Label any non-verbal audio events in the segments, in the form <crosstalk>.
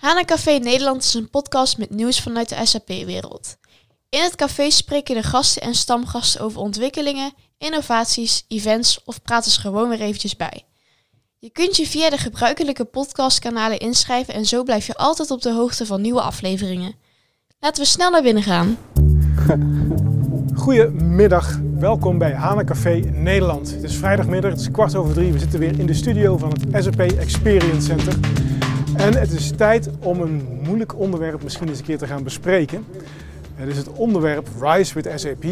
Hana Café Nederland is een podcast met nieuws vanuit de SAP-wereld. In het café spreken de gasten en stamgasten over ontwikkelingen, innovaties, events of praten ze gewoon weer eventjes bij. Je kunt je via de gebruikelijke podcastkanalen inschrijven en zo blijf je altijd op de hoogte van nieuwe afleveringen. Laten we snel naar binnen gaan. <laughs> Goedemiddag, welkom bij Hana Café Nederland. Het is vrijdagmiddag, het is kwart over drie. We zitten weer in de studio van het SAP Experience Center. En het is tijd om een moeilijk onderwerp misschien eens een keer te gaan bespreken. Het is het onderwerp Rise with SAP.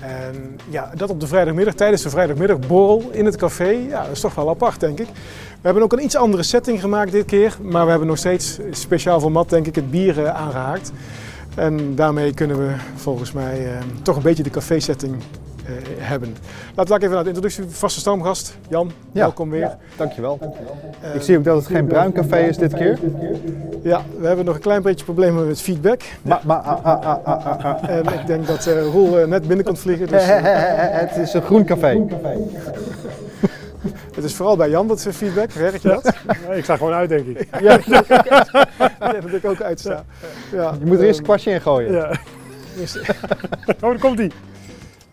En ja, dat op de vrijdagmiddag, tijdens de vrijdagmiddagborrel in het café, ja, dat is toch wel apart denk ik. We hebben ook een iets andere setting gemaakt dit keer, maar we hebben nog steeds speciaal voor Matt denk ik het bier uh, aangehaakt. En daarmee kunnen we volgens mij uh, toch een beetje de café-setting hebben. Laten we even naar de introductie. Vaste stamgast, Jan, ja, welkom weer. Ja, dankjewel. Uh, ik zie ook dat het geen bruin café is dit keer. Ja, we hebben nog een klein beetje problemen met feedback. Maar, maar, ah, ah, ah, en ik denk dat uh, Roel net binnen komt vliegen. Dus, <laughs> het is een groen café. Groen <laughs> café. Het is vooral bij Jan dat feedback, werk je dat? <laughs> Ja, ik sta gewoon uit, denk ik. Ja, dat ik ook uitsta. Ja. Je moet er eerst een kwastje in gooien. Ja. oh, daar komt hij.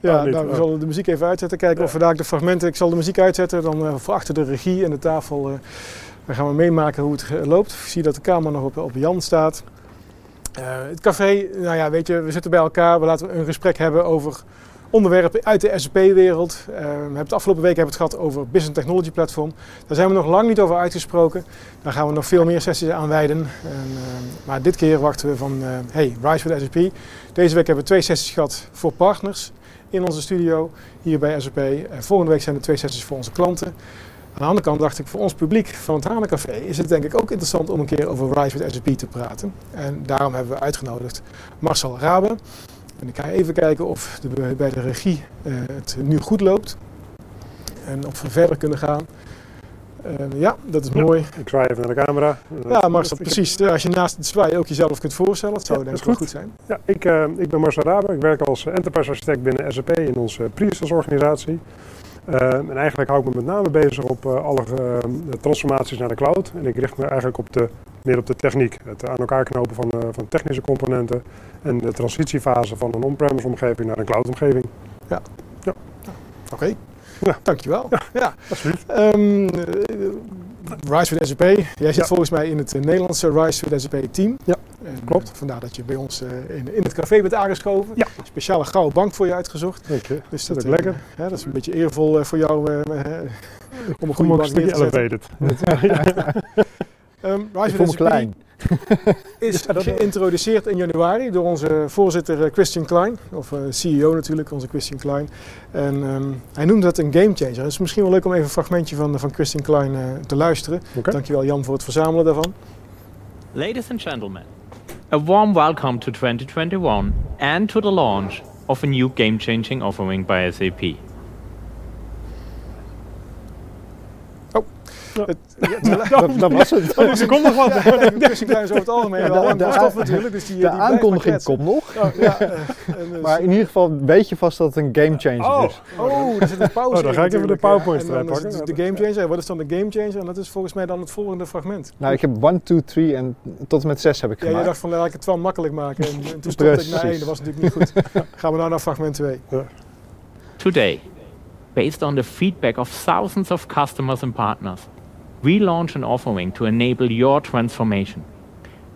Ja, oh, nou, we zullen de muziek even uitzetten. Kijken ja. of we daar de fragmenten. Ik zal de muziek uitzetten. Dan uh, voor achter de regie en de tafel uh, dan gaan we meemaken hoe het loopt. Ik zie dat de camera nog op, op Jan staat. Uh, het café, nou ja, weet je, we zitten bij elkaar. We laten een gesprek hebben over onderwerpen uit de SAP-wereld. Uh, we hebben het afgelopen week hebben het gehad over Business Technology Platform. Daar zijn we nog lang niet over uitgesproken. Daar gaan we nog veel meer sessies aan wijden. En, uh, maar dit keer wachten we van, hey, Rise with SAP. Deze week hebben we twee sessies gehad voor partners in onze studio hier bij SAP. En volgende week zijn er twee sessies voor onze klanten. Aan de andere kant dacht ik, voor ons publiek van het Hanencafé is het denk ik ook interessant om een keer over Rise with SAP te praten. En daarom hebben we uitgenodigd Marcel Rabe. En ik ga even kijken of de, bij de regie uh, het nu goed loopt. En of we verder kunnen gaan. Uh, ja, dat is ja, mooi. Ik zwaai even naar de camera. Ja, Marcel, precies. Als je naast het zwaaien ook jezelf kunt voorstellen, dat zou ja, denk ik goed. goed zijn. Ja, ik, uh, ik ben Marcel Rabe. Ik werk als enterprise architect binnen SAP in onze pre organisatie. Uh, en eigenlijk hou ik me met name bezig op alle transformaties naar de cloud. En ik richt me eigenlijk op de, meer op de techniek. Het aan elkaar knopen van, van technische componenten en de transitiefase van een on-premise omgeving naar een cloud omgeving. Ja, ja. oké. Okay. <laughs> Ja. Dankjewel. Ja, ja. alsjeblieft. Um, Rise with SAP. Jij zit ja. volgens mij in het Nederlandse Rise with SAP team. Ja, en, klopt. vandaar dat je bij ons in, in, het café bent aangeschoven. Ja. Speciale gouden bank voor je uitgezocht. Dank je. Dus dat, dat is lekker. Ja, dat is een beetje eervol voor jou om een goede bank neer te elevated. <laughs> um, <laughs> Rise with SAP. klein. <laughs> is geïntroduceerd in januari door onze voorzitter eh, Christian Klein, of uh, CEO natuurlijk, onze Christian Klein. En um, hij noemde dat een gamechanger. Het is misschien wel leuk om even een fragmentje van, van Christian Klein uh, te luisteren. Okay. Dankjewel Jan voor het verzamelen daarvan. Ladies and gentlemen, a warm welcome to 2021 and to the launch of a new game-changing offering by SAP. Het, <laughs> dat, dat, was het. Oh, er komt nog wat. Tussenklein over het algemeen wel. De, de, stof natuurlijk. Dus die, de die aankondiging komt nog. Oh, ja, uh, <laughs> dus maar in ieder geval weet je vast dat het een game changer oh, is. Oh, er zit een pauze oh, dan ga ik even de PowerPoint erbij pakken. De game changer. Wat is dan de game changer? En dat is volgens mij dan het volgende fragment. Nou, ik heb 1, 2, 3 en tot en met 6 heb ik gemaakt. Ja, je dacht van laat ik het wel makkelijk maken. En, toen stopte ik naar 1. Dat was natuurlijk niet goed. <laughs> Gaan we nou naar fragment 2. Today, based on the feedback of thousands of customers and partners, we launch an offering to enable your transformation,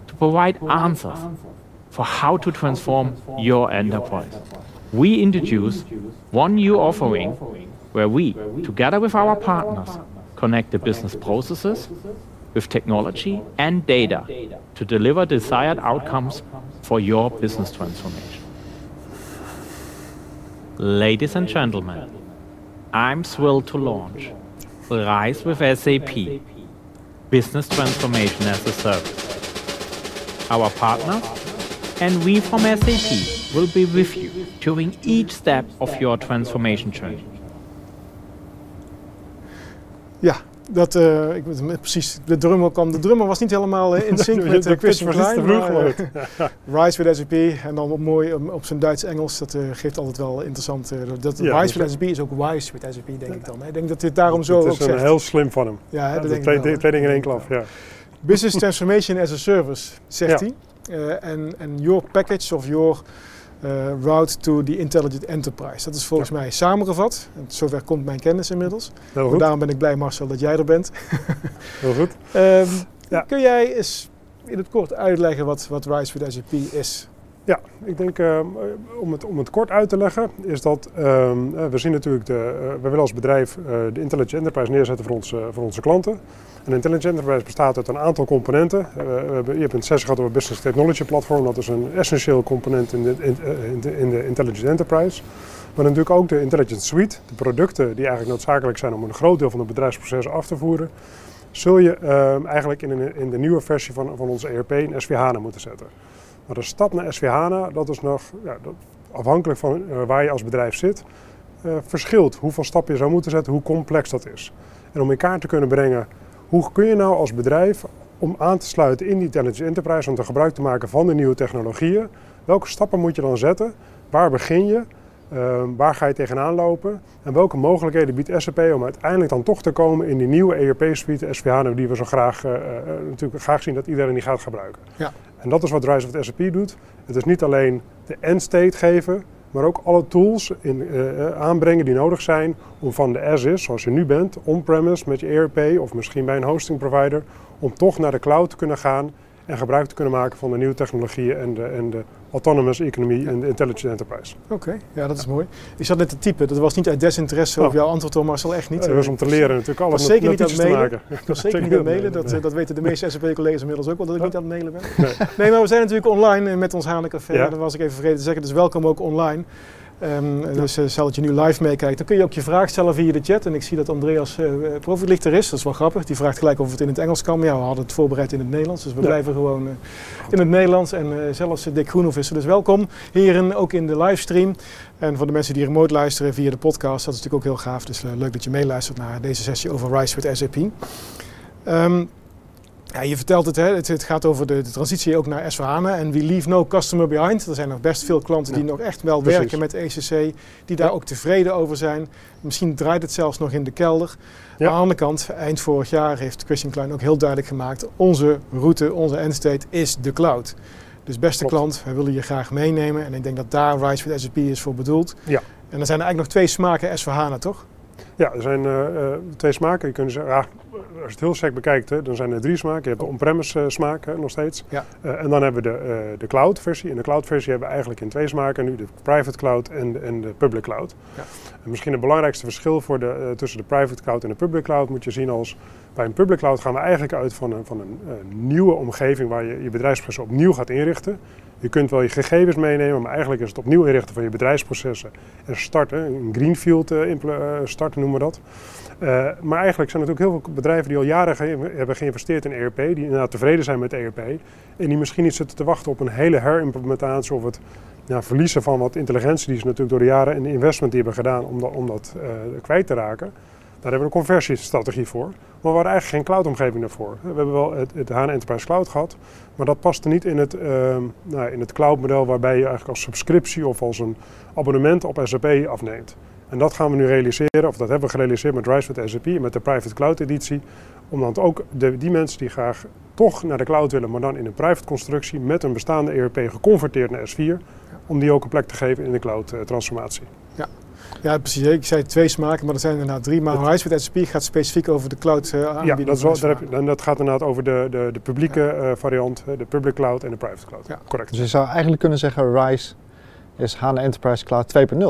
to provide answers for how to transform your enterprise. We introduce one new offering where we, together with our partners, connect the business processes with technology and data to deliver desired outcomes for your business transformation. Ladies and gentlemen, I'm thrilled to launch Rise with SAP, Business Transformation as a Service. Our partner and we from SAP will be with you during each step of your transformation journey. Ja, dat, uh, ik weet precies, de drummer kwam. De drummer was niet helemaal uh, in <laughs> sync met Klein. Maar, Rise with SAP en dan op, mooi op, op zijn Duits-Engels. Dat geeft altijd wel interessant. dat ja, Rise with SAP is ook Wise with SAP, denk ik dan. Hè. Ik denk dat dit daarom zo ook zegt. Dat is heel slim van hem. Ja, hè, dat twee, twee dingen in één klap. Ja. Business Transformation as a Service, zegt hij. En uh, your package of your route to the intelligent enterprise. Dat is volgens mij samengevat. En zover komt mijn kennis inmiddels. Daarom ben ik blij, Marcel, dat jij er bent. <laughs> Heel goed. um, ja. Kun jij eens in het kort uitleggen wat, wat Rise with SAP is? Ja, ik denk uh, om, het, om het kort uit te leggen, is dat uh, we zien natuurlijk, de, uh, we willen als bedrijf de Intelligent Enterprise neerzetten voor onze, voor onze klanten. Een Intelligent Enterprise bestaat uit een aantal componenten. je hebt een sessie gehad over Business Technology Platform, dat is een essentieel component in de, in, in de, in de Intelligent Enterprise. Maar natuurlijk ook de Intelligent Suite, de producten die eigenlijk noodzakelijk zijn om een groot deel van de bedrijfsprocessen af te voeren zul je uh, eigenlijk in, in, de nieuwe versie van, van onze ERP een SVH moeten zetten. Maar de stap naar SVH, dat is nog ja, afhankelijk van uh, waar je als bedrijf zit, uh, verschilt hoeveel stappen je zou moeten zetten, hoe complex dat is. En om in kaart te kunnen brengen, hoe kun je nou als bedrijf om aan te sluiten in die Intelligent Enterprise, om te gebruik te maken van de nieuwe technologieën, welke stappen moet je dan zetten? Waar begin je? Uh, waar ga je tegenaan lopen? En welke mogelijkheden biedt SAP om uiteindelijk dan toch te komen in die nieuwe ERP-suite, SVH, die we zo graag, uh, natuurlijk graag zien dat iedereen die gaat gebruiken. Ja. En dat is wat Rise of SAP doet. Het is niet alleen de end state geven, maar ook alle tools in, uh, aanbrengen die nodig zijn om van de as is, zoals je nu bent, on-premise met je ERP of misschien bij een hosting provider, om toch naar de cloud te kunnen gaan en gebruik te kunnen maken van de nieuwe technologieën en de, en de autonomous economie en intelligent enterprise. Oké, ja, dat is mooi. Ik zat net te typen, dat was niet uit desinteresse oh. of jouw antwoord, Thomas, al echt niet. dat was om te leren natuurlijk, alles was zeker niet aan mailen. Ik was zeker niet aan het <laughs> mailen, dat, dat weten de meeste SAP-collega's inmiddels ook wel, dat ik niet aan het mailen ben. Nee. nee. maar we zijn natuurlijk online met ons Hanencafé, ja. dat was ik even vergeten te zeggen, dus welkom ook online. Um, dus uh, stel dat je nu live meekijkt, dan kun je ook je vraag stellen via de chat. En ik zie dat Andreas uh, profilichter is, dat is wel grappig. Die vraagt gelijk of het in het Engels kan. Maar ja, we hadden het voorbereid in het Nederlands, dus we ja. blijven gewoon uh, in het Nederlands. En zelfs Dick Groenhoff is er dus welkom. Heren, ook in de livestream. En voor de mensen die remote luisteren via de podcast, dat is natuurlijk ook heel gaaf. Dus leuk dat je meeluistert naar deze sessie over Rise with SAP. Um, ja, je vertelt het, hè? Het, het gaat over de, de, transitie ook naar s en we leave no customer behind. Er zijn nog best veel klanten die nog echt wel werken met ECC, die daar ook tevreden over zijn. Misschien draait het zelfs nog in de kelder. Ja. Aan de andere kant, eind vorig jaar heeft Christian Klein ook heel duidelijk gemaakt, onze route, onze endstate is de cloud. Dus beste klant, wij willen je graag meenemen en ik denk dat daar Rise with SAP is voor bedoeld. Ja. En er zijn er eigenlijk nog twee smaken s toch? Ja, er zijn uh, twee smaken. Je kunt zeggen, ja, als je het heel sec bekijkt, hè, dan zijn er drie smaken. Je hebt de on-premise uh, smaak hè, nog steeds. Ja. Uh, en dan hebben we de, de cloud versie. In de cloud versie hebben we eigenlijk in twee smaken nu. De private cloud en de, en de public cloud. Ja. En misschien het belangrijkste verschil voor de, tussen de private cloud en de public cloud moet je zien als... Bij een public cloud gaan we eigenlijk uit van een, van een nieuwe omgeving waar je je bedrijfsproces opnieuw gaat inrichten. Je kunt wel je gegevens meenemen, maar eigenlijk is het opnieuw inrichten van je bedrijfsprocessen en starten. Een greenfield uh, starten noemen we dat. Maar eigenlijk zijn er natuurlijk heel veel bedrijven die al jaren ge hebben geïnvesteerd in ERP, die inderdaad tevreden zijn met ERP. En die misschien niet zitten te wachten op een hele herimplementatie of het ja, verliezen van wat intelligentie die ze natuurlijk door de jaren en de investment die hebben gedaan om dat, om dat kwijt te raken. Daar hebben we een conversiestrategie voor. Maar we hadden eigenlijk geen cloudomgeving daarvoor. We hebben wel het, het HANA Enterprise Cloud gehad, maar dat paste niet in het, uh, nou, in het cloudmodel waarbij je eigenlijk als subscriptie of als een abonnement op SAP afneemt. En dat gaan we nu realiseren, of dat hebben we gerealiseerd met Rise with SAP, met de Private Cloud editie. Om dan ook de, die mensen die graag toch naar de cloud willen, maar dan in een private constructie met een bestaande ERP geconverteerd naar S4, om die ook een plek te geven in de cloud uh, transformatie. Ja. Precies. Ik zei twee smaken, maar er zijn inderdaad drie. Maar Rise with SAP gaat specifiek over de cloud uh, aanbieden. Ja, dat, is wel, daar heb je, en dat gaat inderdaad over de, de, de publieke ja. uh, variant, de public cloud en de private cloud. Ja. Correct. Dus je zou eigenlijk kunnen zeggen Rise is HANA Enterprise Cloud 2.0.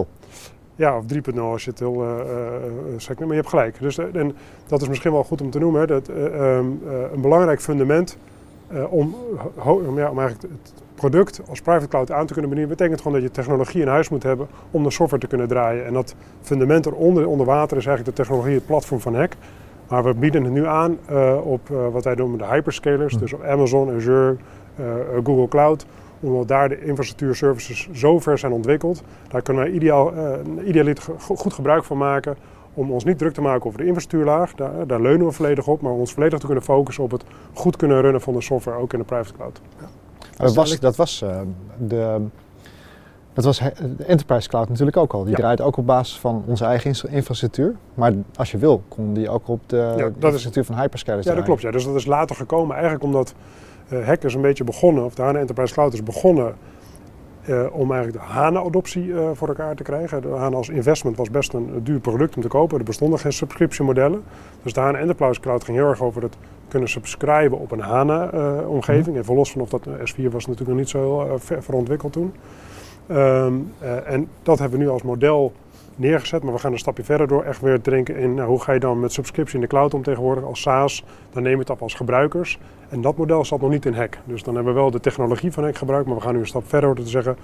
Ja, of 3.0 als je het heel uh, uh, Maar je hebt gelijk. Dus, en dat is misschien wel goed om te noemen. Hè, dat, um, een belangrijk fundament om, om, ja, om eigenlijk het product als private cloud aan te kunnen bedienen, betekent gewoon dat je technologie in huis moet hebben om de software te kunnen draaien. En dat fundament eronder, onder water, is eigenlijk de technologie, het platform van Hack. Maar we bieden het nu aan uh, op uh, wat wij noemen de hyperscalers, hm. dus op Amazon, Azure, uh, Google Cloud. Omdat daar de infrastructuurservices zo ver zijn ontwikkeld, daar kunnen wij ideaal, idealiter goed gebruik van maken om ons niet druk te maken over de infrastructuurlaag. Daar, daar leunen we volledig op, maar ons volledig te kunnen focussen op het goed kunnen runnen van de software, ook in de private cloud. Ja. Dat was, dat was uh, de, Dat was de Enterprise Cloud natuurlijk ook al. Die draait ook op basis van onze eigen infrastructuur. Maar als je wil, kon die ook op de, ja, infrastructuur van hyperscalers Ja, dat klopt. Ja. Dus dat is later gekomen eigenlijk omdat uh, Hackers een beetje begonnen, of de HANA Enterprise Cloud is begonnen uh, om eigenlijk de HANA-adoptie uh, voor elkaar te krijgen. De HANA als investment was best een duur product om te kopen. Er bestonden geen subscriptiemodellen. Dus de HANA Enterprise Cloud ging heel erg over het kunnen subscriben op een HANA-omgeving. Mm Even los van of dat S4 was natuurlijk nog niet zo heel ver, verontwikkeld toen. Um, en dat hebben we nu als model neergezet, maar we gaan een stapje verder door echt weer te denken in nou, hoe ga je dan met subscriptie in de cloud om tegenwoordig als SaaS. Dan neem je het af als gebruikers. En dat model zat nog niet in Hack. Dus dan hebben we wel de technologie van Hack gebruikt, maar we gaan nu een stap verder door te zeggen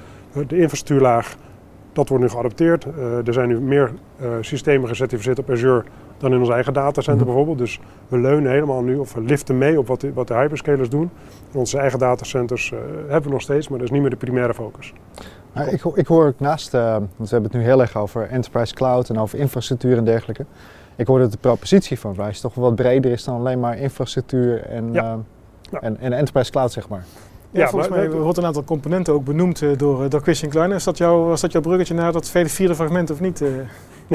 de infrastructuurlaag, dat wordt nu geadopteerd. Uh, er zijn nu meer uh, systemen gecertificeerd op Azure dan in ons eigen datacenter mhm. bijvoorbeeld. Dus we leunen helemaal nu, of we liften mee op wat de, wat de hyperscalers doen. Onze eigen datacenters uh, hebben we nog steeds, maar dat is niet meer de primaire focus. Nou, ik, ik, hoor ook naast, want we hebben het nu heel erg over enterprise cloud en over infrastructuur en dergelijke. Ik hoor dat de propositie van Rise toch wat breder is dan alleen maar infrastructuur en, ja. uh, en, en enterprise cloud, zeg maar. Ja, volgens mij wordt een aantal componenten ook benoemd uh, door, door Christian Klein. Is dat jouw, was dat jouw bruggetje naar dat vierde fragment of niet?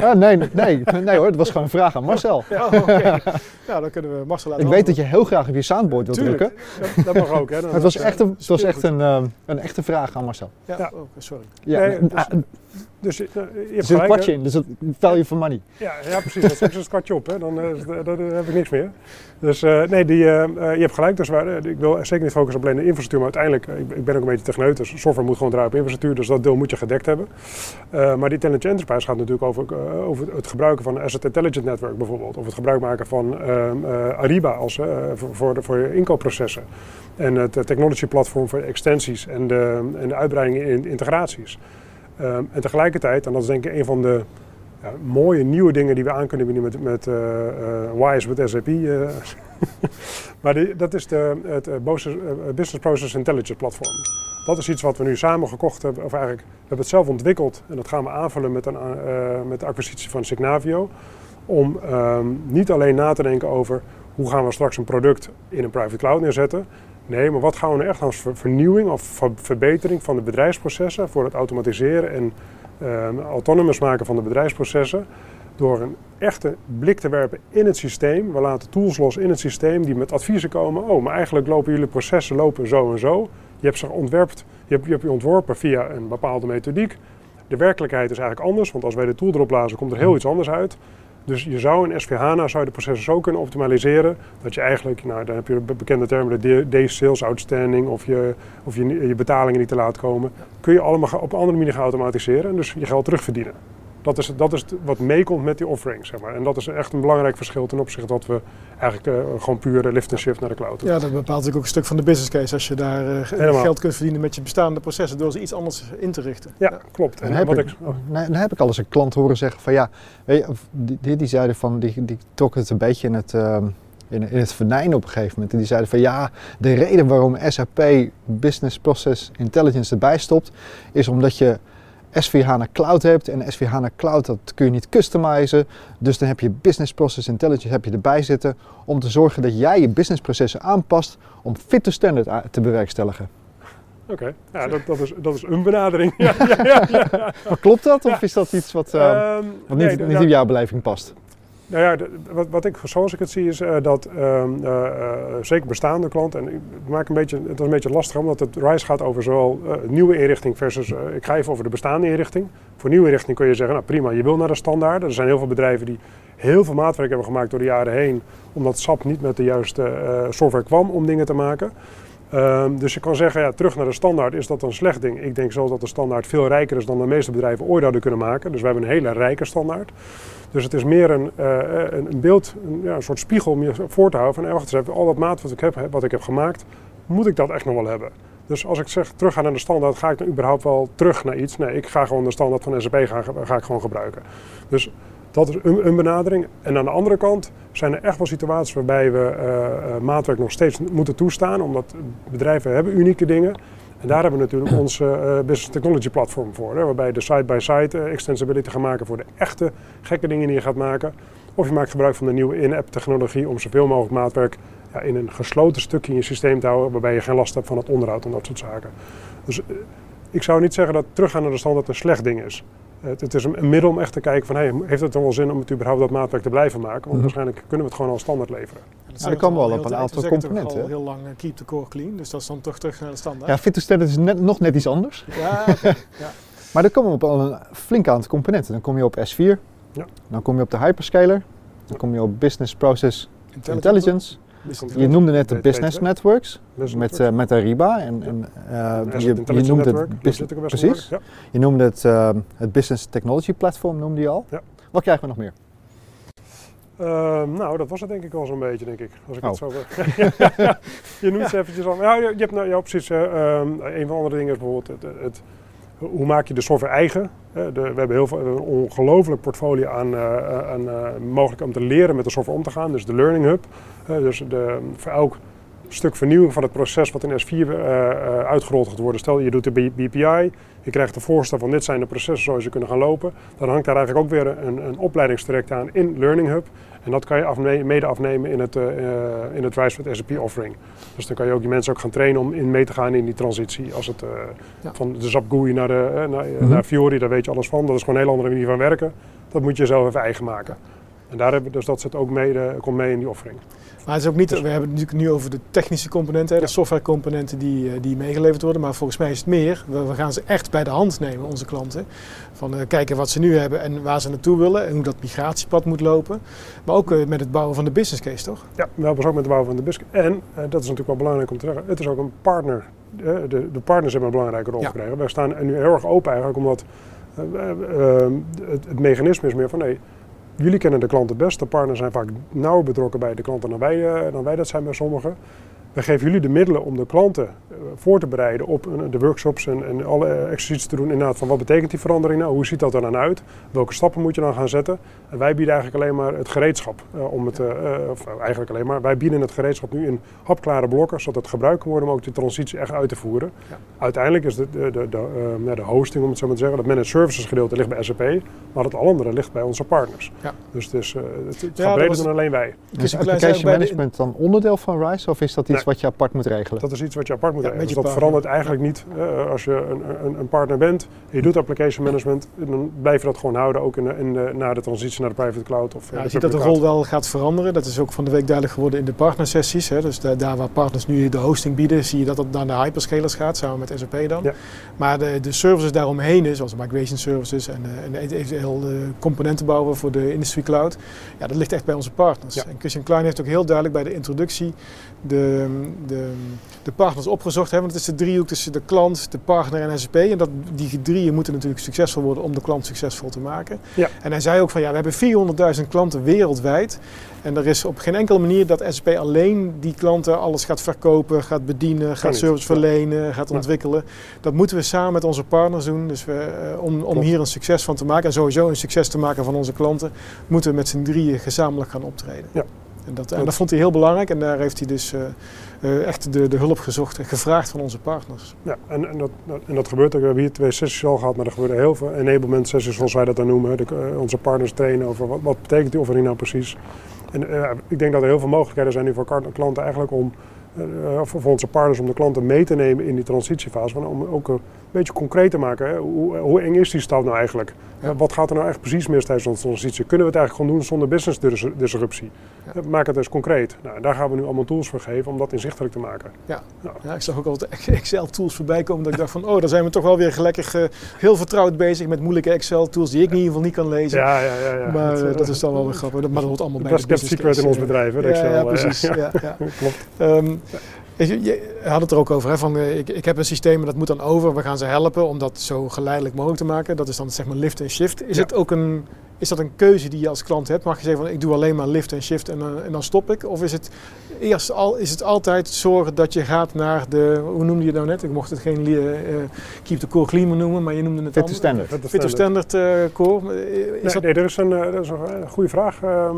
Ja, nee, nee, nee hoor, het was gewoon een vraag aan Marcel. Ja, okay. <laughs> ja dan kunnen we Marcel laten Ik weet dat je heel graag op je soundboard wilt drukken. Dat, dat mag ook. Hè. <laughs> het was echt, een, het was echt een, um, een echte vraag aan Marcel. Ja, ja. Oh, sorry. Ja, nee, dus, dus uh, je hebt er zit een kwartje in, dus dat value for money. Ja, ja precies. Dat is een kwartje op, hè. dan uh, dan heb ik niks meer. Dus uh, nee, die, je hebt gelijk. Dus waar, ik wil zeker niet focussen op alleen de infrastructuur, maar uiteindelijk, ik, ik ben ook een beetje techneut, dus software moet gewoon draaien op infrastructuur, dus dat deel moet je gedekt hebben. maar die Intelligent Enterprise gaat natuurlijk over, over het gebruiken van een Asset Intelligent Network bijvoorbeeld, of het gebruik maken van ehm, Ariba als, voor, voor, de, voor je inkoopprocessen. En het technology platform voor extensies en de, en de uitbreidingen in integraties. Um, en tegelijkertijd, en dat is denk ik een van de ja, mooie nieuwe dingen die we aan kunnen bieden met, met uh, Wise met SAP. Maar dat is de, het Business Process Intelligence platform. Dat is iets wat we nu samen gekocht hebben, of eigenlijk we hebben het zelf ontwikkeld en dat gaan we aanvullen met, een, met de acquisitie van Signavio. Om um, niet alleen na te denken over hoe gaan we straks een product in een private cloud neerzetten, Nee, maar wat gaan we nou echt als vernieuwing of verbetering van de bedrijfsprocessen voor het automatiseren en uh, autonomous maken van de bedrijfsprocessen? Door een echte blik te werpen in het systeem. We laten tools los in het systeem die met adviezen komen. Oh, maar eigenlijk lopen jullie processen lopen zo en zo. Je hebt ze ontwerpt, je hebt, je hebt je ontworpen via een bepaalde methodiek. De werkelijkheid is eigenlijk anders, want als wij de tool erop blazen, komt er heel iets anders uit. Dus je zou in SVHANA zou je de processen zo kunnen optimaliseren dat je eigenlijk, nou dan heb je bekende termen, de days sales outstanding of je, of je, je betalingen niet te laat komen, kun je allemaal op een andere manier gaan automatiseren en dus je geld terugverdienen. Dat is, dat is wat meekomt met die offering, zeg maar. En dat is echt een belangrijk verschil ten opzichte dat we eigenlijk uh, gewoon puur lift en shift naar de cloud Ja, dat bepaalt natuurlijk ook een stuk van de business case. Als je daar uh, geld kunt verdienen met je bestaande processen door ze iets anders in te richten. Ja, ja. klopt. En, heb ik, oh. dan heb ik al eens een klant horen zeggen van ja, weet je, die, die zeiden van, die, die trok het een beetje in het... Uh, in, in, het venijn op een gegeven moment. En die zeiden van ja, de reden waarom SAP Business Process Intelligence erbij stopt, is omdat je S4 HANA Cloud hebt. En S4 HANA Cloud dat kun je niet customizen. Dus dan heb je Business Process Intelligence heb je erbij zitten om te zorgen dat jij je businessprocessen aanpast om fit to standard te bewerkstelligen. Oké, ja, dat, dat, is, dat is een benadering. <laughs> ja, ja, ja, maar klopt dat of is dat iets wat, uh, um, wat niet, nee, niet in jouw beleving past? Nou ja, wat, wat, ik, zoals ik het zie, is uh, dat uh, uh, zeker bestaande klanten, en maak een beetje, het is een beetje lastig omdat het RISE gaat over zowel nieuwe inrichting versus, ik ga even over de bestaande inrichting. Voor nieuwe inrichting kun je zeggen, nou prima, je wil naar de standaard. Er zijn heel veel bedrijven die heel veel maatwerk hebben gemaakt door de jaren heen, omdat SAP niet met de juiste software kwam om dingen te maken. Um, dus je kan zeggen, ja, terug naar de standaard, is dat een slecht ding? Ik denk zelfs dat de standaard veel rijker is dan de meeste bedrijven ooit hadden kunnen maken. Dus we hebben een hele rijke standaard. Dus het is meer een, uh, een beeld, een, ja, een, soort spiegel om je voor te houden van, wacht eens al dat maat wat ik heb, wat ik heb gemaakt, moet ik dat echt nog wel hebben? Dus als ik zeg terug ga naar de standaard, ga ik dan überhaupt wel terug naar iets? Nee, ik ga gewoon de standaard van SAP ga, ga ik gewoon gebruiken. Dus dat is een, een, benadering. En aan de andere kant zijn er echt wel situaties waarbij we uh, maatwerk nog steeds moeten toestaan, omdat bedrijven hebben unieke dingen. En daar hebben we natuurlijk ons uh, Business Technology Platform voor, hè, waarbij je de side-by-side -side, extensibility gaat maken voor de echte gekke dingen die je gaat maken. Of je maakt gebruik van de nieuwe in-app technologie om zoveel mogelijk maatwerk ja, in een gesloten stukje in je systeem te houden, waarbij je geen last hebt van het onderhoud en dat soort zaken. Dus ik zou niet zeggen dat teruggaan naar de standaard een slecht ding is. Het, het is een, een, middel om echt te kijken van, hey, heeft het dan wel zin om het überhaupt dat maatwerk te blijven maken? Want mm waarschijnlijk kunnen we het gewoon als standaard leveren. Ja, dat kan wel op een aantal componenten. al heel lang uh, keep the core clean, dus dat is dan toch terug naar de standaard. Ja, Fitostandard is net, nog net iets anders. Ja, okay. ja. Maar dan komen we op al een flink aantal componenten. Dan kom je op S4, ja. dan kom je op de hyperscaler, dan kom je op Business Process Intelligence. Je noemde net de business networks met, uh, met Ariba. En, en uh, je, je, noemde het business, precies. Ja. Je noemde het, uh, het Business Technology Platform, noemde je al. Ja. Wat krijgen we nog meer? Ehm, nou, dat was het denk ik al zo'n beetje, denk ik. Als ik oh. het zo <laughs> je noemt ze eventjes al. Ja, je, je hebt nou, ja, precies. Um, een van de andere dingen is bijvoorbeeld het, het hoe maak je de software eigen? De, we hebben heel veel, een ongelooflijk portfolio aan, uh, mogelijk om te leren met de software om te gaan. Dus de Learning Hub. Dus de, voor elk stuk vernieuwing van het proces wat in S4 uitgerold gaat worden. Stel je doet de BPI, je krijgt de voorstel van dit zijn de processen zoals je kunnen gaan lopen. Dan hangt daar eigenlijk ook weer een, een opleidingstraject aan in Learning Hub. En dat kan je afne mede afnemen in het, uh, in het Rise with SAP offering. Dus dan kan je ook die mensen ook gaan trainen om in mee te gaan in die transitie. Als het uh, ja. van de SAP GUI naar, de, uh, naar, mm -hmm. naar, Fiori, daar weet je alles van. Dat is gewoon een hele andere manier van werken. Dat moet je zelf even eigen maken. En daar hebben, dus dat zit ook mee, komt mee in die offering. Maar het is ook niet, we hebben het natuurlijk nu over de technische componenten, de softwarecomponenten die, die meegeleverd worden. Maar volgens mij is het meer, we, we gaan ze echt bij de hand nemen, onze klanten. Van uh, kijken wat ze nu hebben en waar ze naartoe willen en hoe dat migratiepad moet lopen. Maar ook uh, met het bouwen van de business case, toch? Ja, we helpen ook met het bouwen van de business case. En, uh, dat is natuurlijk wel belangrijk om te zeggen, het is ook een partner. de, de partners hebben een belangrijke rol ja. gekregen. We staan nu heel erg open eigenlijk, omdat het, het, mechanisme is meer van nee, jullie kennen de klant het best. De partners zijn vaak nauwer betrokken bij de klanten dan wij, dan wij dat zijn bij sommigen. We geven jullie de middelen om de klanten voor te bereiden op de workshops en, en alle exercities te doen. Inderdaad, van wat betekent die verandering nou? Hoe ziet dat er dan uit? Welke stappen moet je dan gaan zetten? En wij bieden eigenlijk alleen maar het gereedschap. Uh, om het, uh, of eigenlijk alleen maar, wij bieden het gereedschap nu in hapklare blokken, zodat het gebruikt kan worden om ook de transitie echt uit te voeren. Ja. Uiteindelijk is de, de, de, de, uh, de hosting, om het zo maar te zeggen, het managed services gedeelte ligt bij SAP, maar het al andere ligt bij onze partners. Ja. Dus het, is, het, het gaat breder dan alleen wij. Is application management dan onderdeel van RISE of is dat iets. Wat je apart moet regelen? Dat is iets wat je apart moet regelen. Dus dat verandert eigenlijk niet. Uh, als je een, een, een, partner bent en je doet application management, dan blijf je dat gewoon houden, ook in de, in de, na de transitie naar de private cloud. Of, ja, je ziet dat de rol wel gaat veranderen. Dat is ook van de week duidelijk geworden in de partnersessies. Hè. Dus de, daar waar partners nu de hosting bieden, zie je dat het naar de hyperscalers gaat, samen met SAP dan. Ja. Maar de, de services daaromheen, zoals migration services en, en eventueel de componenten bouwen voor de industry cloud, ja, dat ligt echt bij onze partners. Ja. En Christian Klein heeft ook heel duidelijk bij de introductie de, de, de partners opgezocht. Hè, want het is de driehoek tussen de klant, de partner en SAP. En dat, die drieën moeten natuurlijk succesvol worden om de klant succesvol te maken. Ja. En hij zei ook van ja, we hebben 400.000 klanten wereldwijd. En er is op geen enkele manier dat SAP alleen die klanten alles gaat verkopen, gaat bedienen, gaat service verlenen, gaat ontwikkelen. Dat moeten we samen met onze partners doen. Dus we, uh, om, om hier een succes van te maken en sowieso een succes te maken van onze klanten, moeten we met z'n drieën gezamenlijk gaan optreden. Ja. En dat, en dat vond hij heel belangrijk en daar heeft hij dus uh, uh, echt de, de hulp gezocht en gevraagd van onze partners. Ja, en, en, dat, en dat gebeurt ook. We hebben hier twee sessies al gehad, maar er gebeuren heel veel enablement sessies zoals wij dat dan noemen. De, uh, onze partners trainen over wat, wat betekent die offering nou precies. En ik denk dat er heel veel mogelijkheden zijn nu voor klanten eigenlijk om voor onze partners om de klanten mee te nemen in die transitiefase. Van, om ook beetje concreet te maken. Hè? Hoe, hoe, eng is die stap nou eigenlijk? Ja. wat gaat er nou echt precies mis tijdens onze transitie? Kunnen we het eigenlijk gewoon doen zonder business disruptie? Ja. Maak het dus concreet. Nou, daar gaan we nu allemaal tools voor geven om dat inzichtelijk te maken. Ja, ja ik zag ook altijd Excel-tools voorbij komen. Dat ik dacht van, oh, daar zijn we toch wel weer gelekker uh, heel vertrouwd bezig met moeilijke Excel-tools die ik in ieder geval niet kan lezen. Ja, ja, ja. ja. Maar dat, uh, dat is dan wel weer grappig. Maar dat hoort allemaal bij de business secret in ons bedrijf, hè, Excel. Ja, precies. <laughs> Ja, ja. Klopt. Um, je, je had het er ook over, hè, van, uh, ik, ik heb een systeem en dat moet dan over. We gaan ze helpen om dat zo geleidelijk mogelijk te maken. Dat is dan zeg maar lift en shift. Is, ja. het ook een, is dat een keuze die je als klant hebt? Mag je zeggen van ik doe alleen maar lift en shift en, uh, en dan stop ik? Of is het, eerst al, is het altijd zorgen dat je gaat naar de, hoe noemde je het nou net? Ik mocht het geen uh, keep the core clean noemen, maar je noemde het Fit to standard. Fit to standard core. Is nee, dat... nee, er is een, dat is een goede vraag. Ehm,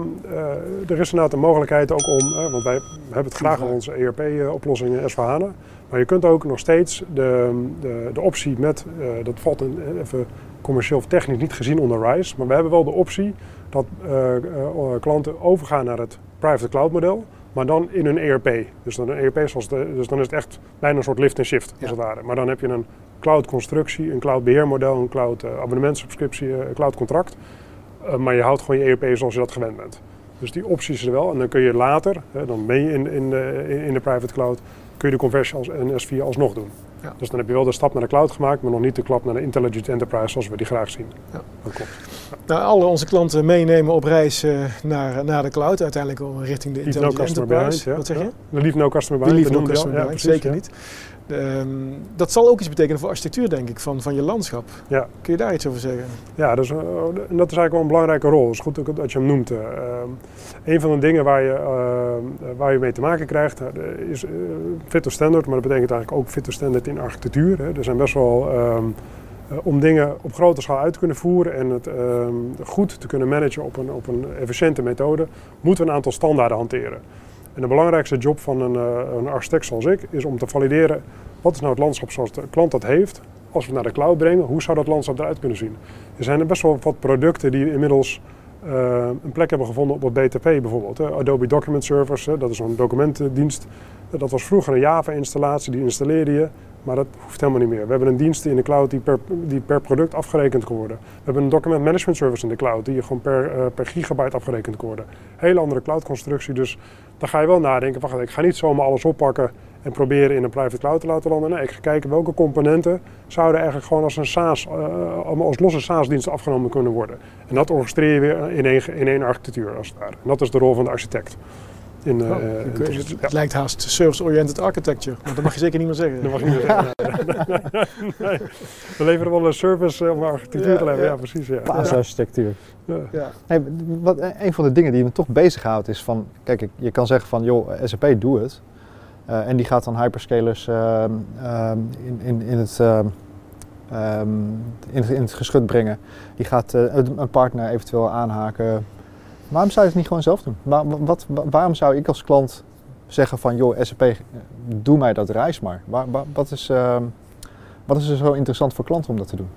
er is inderdaad een mogelijkheid ook om, want wij hebben het graag aan onze ERP-oplossingen S4HANA. Maar je kunt ook nog steeds de, de, de optie met, uh, dat valt een, even commercieel of technisch niet gezien onder RISE, maar we hebben wel de optie dat uh, uh, klanten overgaan naar het private cloud model, maar dan in een ERP. Dus dan een ERP zoals de, dus dan is het echt bijna een soort lift en shift als ja. het ware. Maar dan heb je een cloud constructie, een cloud beheermodel, een cloud uh, abonnementsubscriptie, een cloud contract. maar je houdt gewoon je ERP zoals je dat gewend bent. Dus die opties er wel. En dan kun je later, dan ben je in, in, de, in de private cloud, kun je de conversie als NS4 alsnog doen. Ja. Dus dan heb je wel de stap naar de cloud gemaakt, maar nog niet de klap naar de Intelligent Enterprise zoals we die graag zien. Ja. Dat klopt. Nou, alle onze klanten meenemen op reis uh, naar, naar de cloud, uiteindelijk richting de Intelligent Enterprise. Wat zeg je? De lief no customer behind. De no customer behind, zeker niet. Um, dat zal ook iets betekenen voor architectuur, denk ik, van, van je landschap. Ja. Kun je daar iets over zeggen? Ja, dus, uh, dat is eigenlijk wel een belangrijke rol. Het is goed dat je hem noemt. Uh, een van de dingen waar je, uh, waar je mee te maken krijgt is fit to standard, maar dat betekent eigenlijk ook fit to standard in architectuur. Hè. Er zijn best wel, um, om dingen op grote schaal uit te kunnen voeren en het goed te kunnen managen op een, op een efficiënte methode, moeten we een aantal standaarden hanteren. En de belangrijkste job van een, uh, een architect zoals ik is om te valideren wat is nou het landschap zoals de klant dat heeft. Als we het naar de cloud brengen, hoe zou dat landschap eruit kunnen zien? Er zijn best wel wat producten die inmiddels uh, een plek hebben gevonden op het BTP bijvoorbeeld. Adobe Document Service, dat is een documentendienst. Dat was vroeger een Java-installatie, die installeerde je. Maar dat hoeft helemaal niet meer. We hebben een dienst in de cloud die per, die per product afgerekend kan worden. We hebben een document management service in de cloud die je gewoon per, uh, per gigabyte afgerekend kan worden. Hele andere cloud-constructie. Dus dan ga je wel nadenken: wacht, ik ga niet zomaar alles oppakken en proberen in een private cloud te laten landen. Nee, ik ga kijken welke componenten zouden eigenlijk gewoon als een SaaS, uh, als losse SaaS-diensten afgenomen kunnen worden. En dat orchestreer je weer in één, in één architectuur als het ware. En dat is de rol van de architect. In, uh, het, lijkt haast service-oriented architecture, maar dat mag je zeker niet meer zeggen. Dat mag je niet meer zeggen. <laughs> nee. We leveren wel een service om architectuur te leveren, ja, precies. Ja. Paasarchitectuur. Ja. Ja. Hey, wat, een van de dingen die me toch bezighoudt is van, kijk, je kan zeggen van, joh, SAP doe het. Uh, en die gaat dan hyperscalers uh, in, in, in, het, um, in, het, in het geschut brengen. Die gaat uh, een partner eventueel aanhaken Waarom zou je het niet gewoon zelf doen? wat, waarom zou ik als klant zeggen van, joh, SAP, doe mij dat reis maar. wat, is, uh, wat is er zo interessant voor klanten om dat te doen?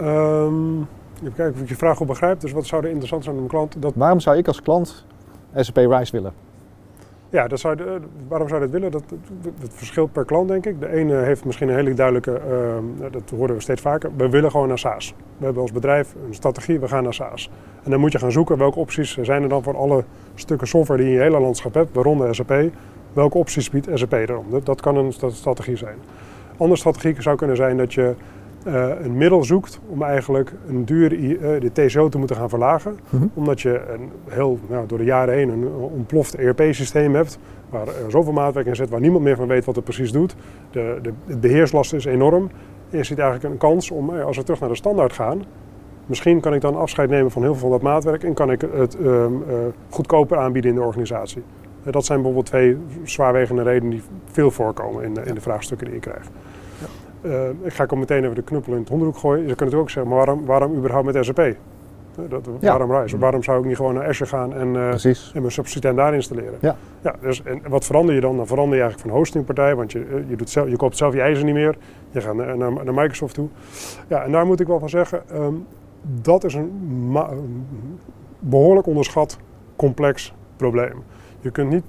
Um, even kijken of ik je vraag goed begrijp. Dus wat zou er interessant zijn om een klant? Dat... Waarom zou ik als klant SAP Rise willen? Ja, dat zou, waarom zou je dat willen? Dat, dat, verschilt per klant, denk ik. De ene heeft misschien een hele duidelijke, uh, dat horen we steeds vaker, we willen gewoon naar SaaS. We hebben als bedrijf een strategie, we gaan naar SaaS. En dan moet je gaan zoeken welke opties zijn er dan voor alle stukken software die je in je hele landschap hebt, waaronder SAP. Welke opties biedt SAP erom? Dat, kan een strategie zijn. Andere strategie zou kunnen zijn dat je uh, een middel zoekt om eigenlijk een dure uh, de TCO te moeten gaan verlagen. Mhm. Omdat je een heel, nou, door de jaren heen een ontploft ERP-systeem hebt. Waar er zoveel maatwerk in zit, waar niemand meer van weet wat het precies doet. De, de, de beheerslast is enorm. En je ziet eigenlijk een kans om, als we terug naar de standaard gaan, misschien kan ik dan afscheid nemen van heel veel van dat maatwerk en kan ik het uh, goedkoper aanbieden in de organisatie. dat zijn bijvoorbeeld twee zwaarwegende redenen die veel voorkomen in de, in de vraagstukken die ik krijg. Uh, ik ga ook meteen even de knuppel in het hondenhoek gooien. Je kunt het ook zeggen, maar waarom, waarom überhaupt met SAP? Eh, dat, Waarom Rise? Waarom zou ik niet gewoon naar Azure gaan en, uh, en mijn subsysteem daar installeren? Ja. Ja, dus, en wat verander je dan? Dan verander je eigenlijk van hostingpartij, want je, je, doet zelf, je koopt zelf je ijzer niet meer. Je gaat naar, naar, naar Microsoft toe. Ja, en daar moet ik wel van zeggen, um, dat is een behoorlijk onderschat complex probleem. Je kunt niet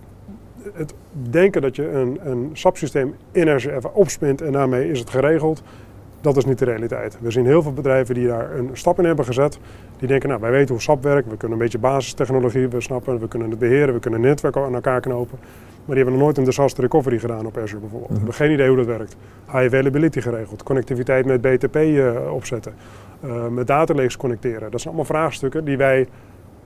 het denken dat je een, een SAP-systeem in Azure even opspint en daarmee is het geregeld, dat is niet de realiteit. We zien heel veel bedrijven die daar een stap in hebben gezet. Die denken, nou wij weten hoe SAP werkt, we kunnen een beetje basistechnologie, we snappen, we kunnen het beheren, we kunnen netwerken aan elkaar knopen. Maar die hebben nog nooit een disaster recovery gedaan op Azure bijvoorbeeld. We hebben geen idee hoe dat werkt. High availability geregeld, connectiviteit met BTP uh, eh, opzetten, uh, met datalakes connecteren. Dat zijn allemaal vraagstukken die wij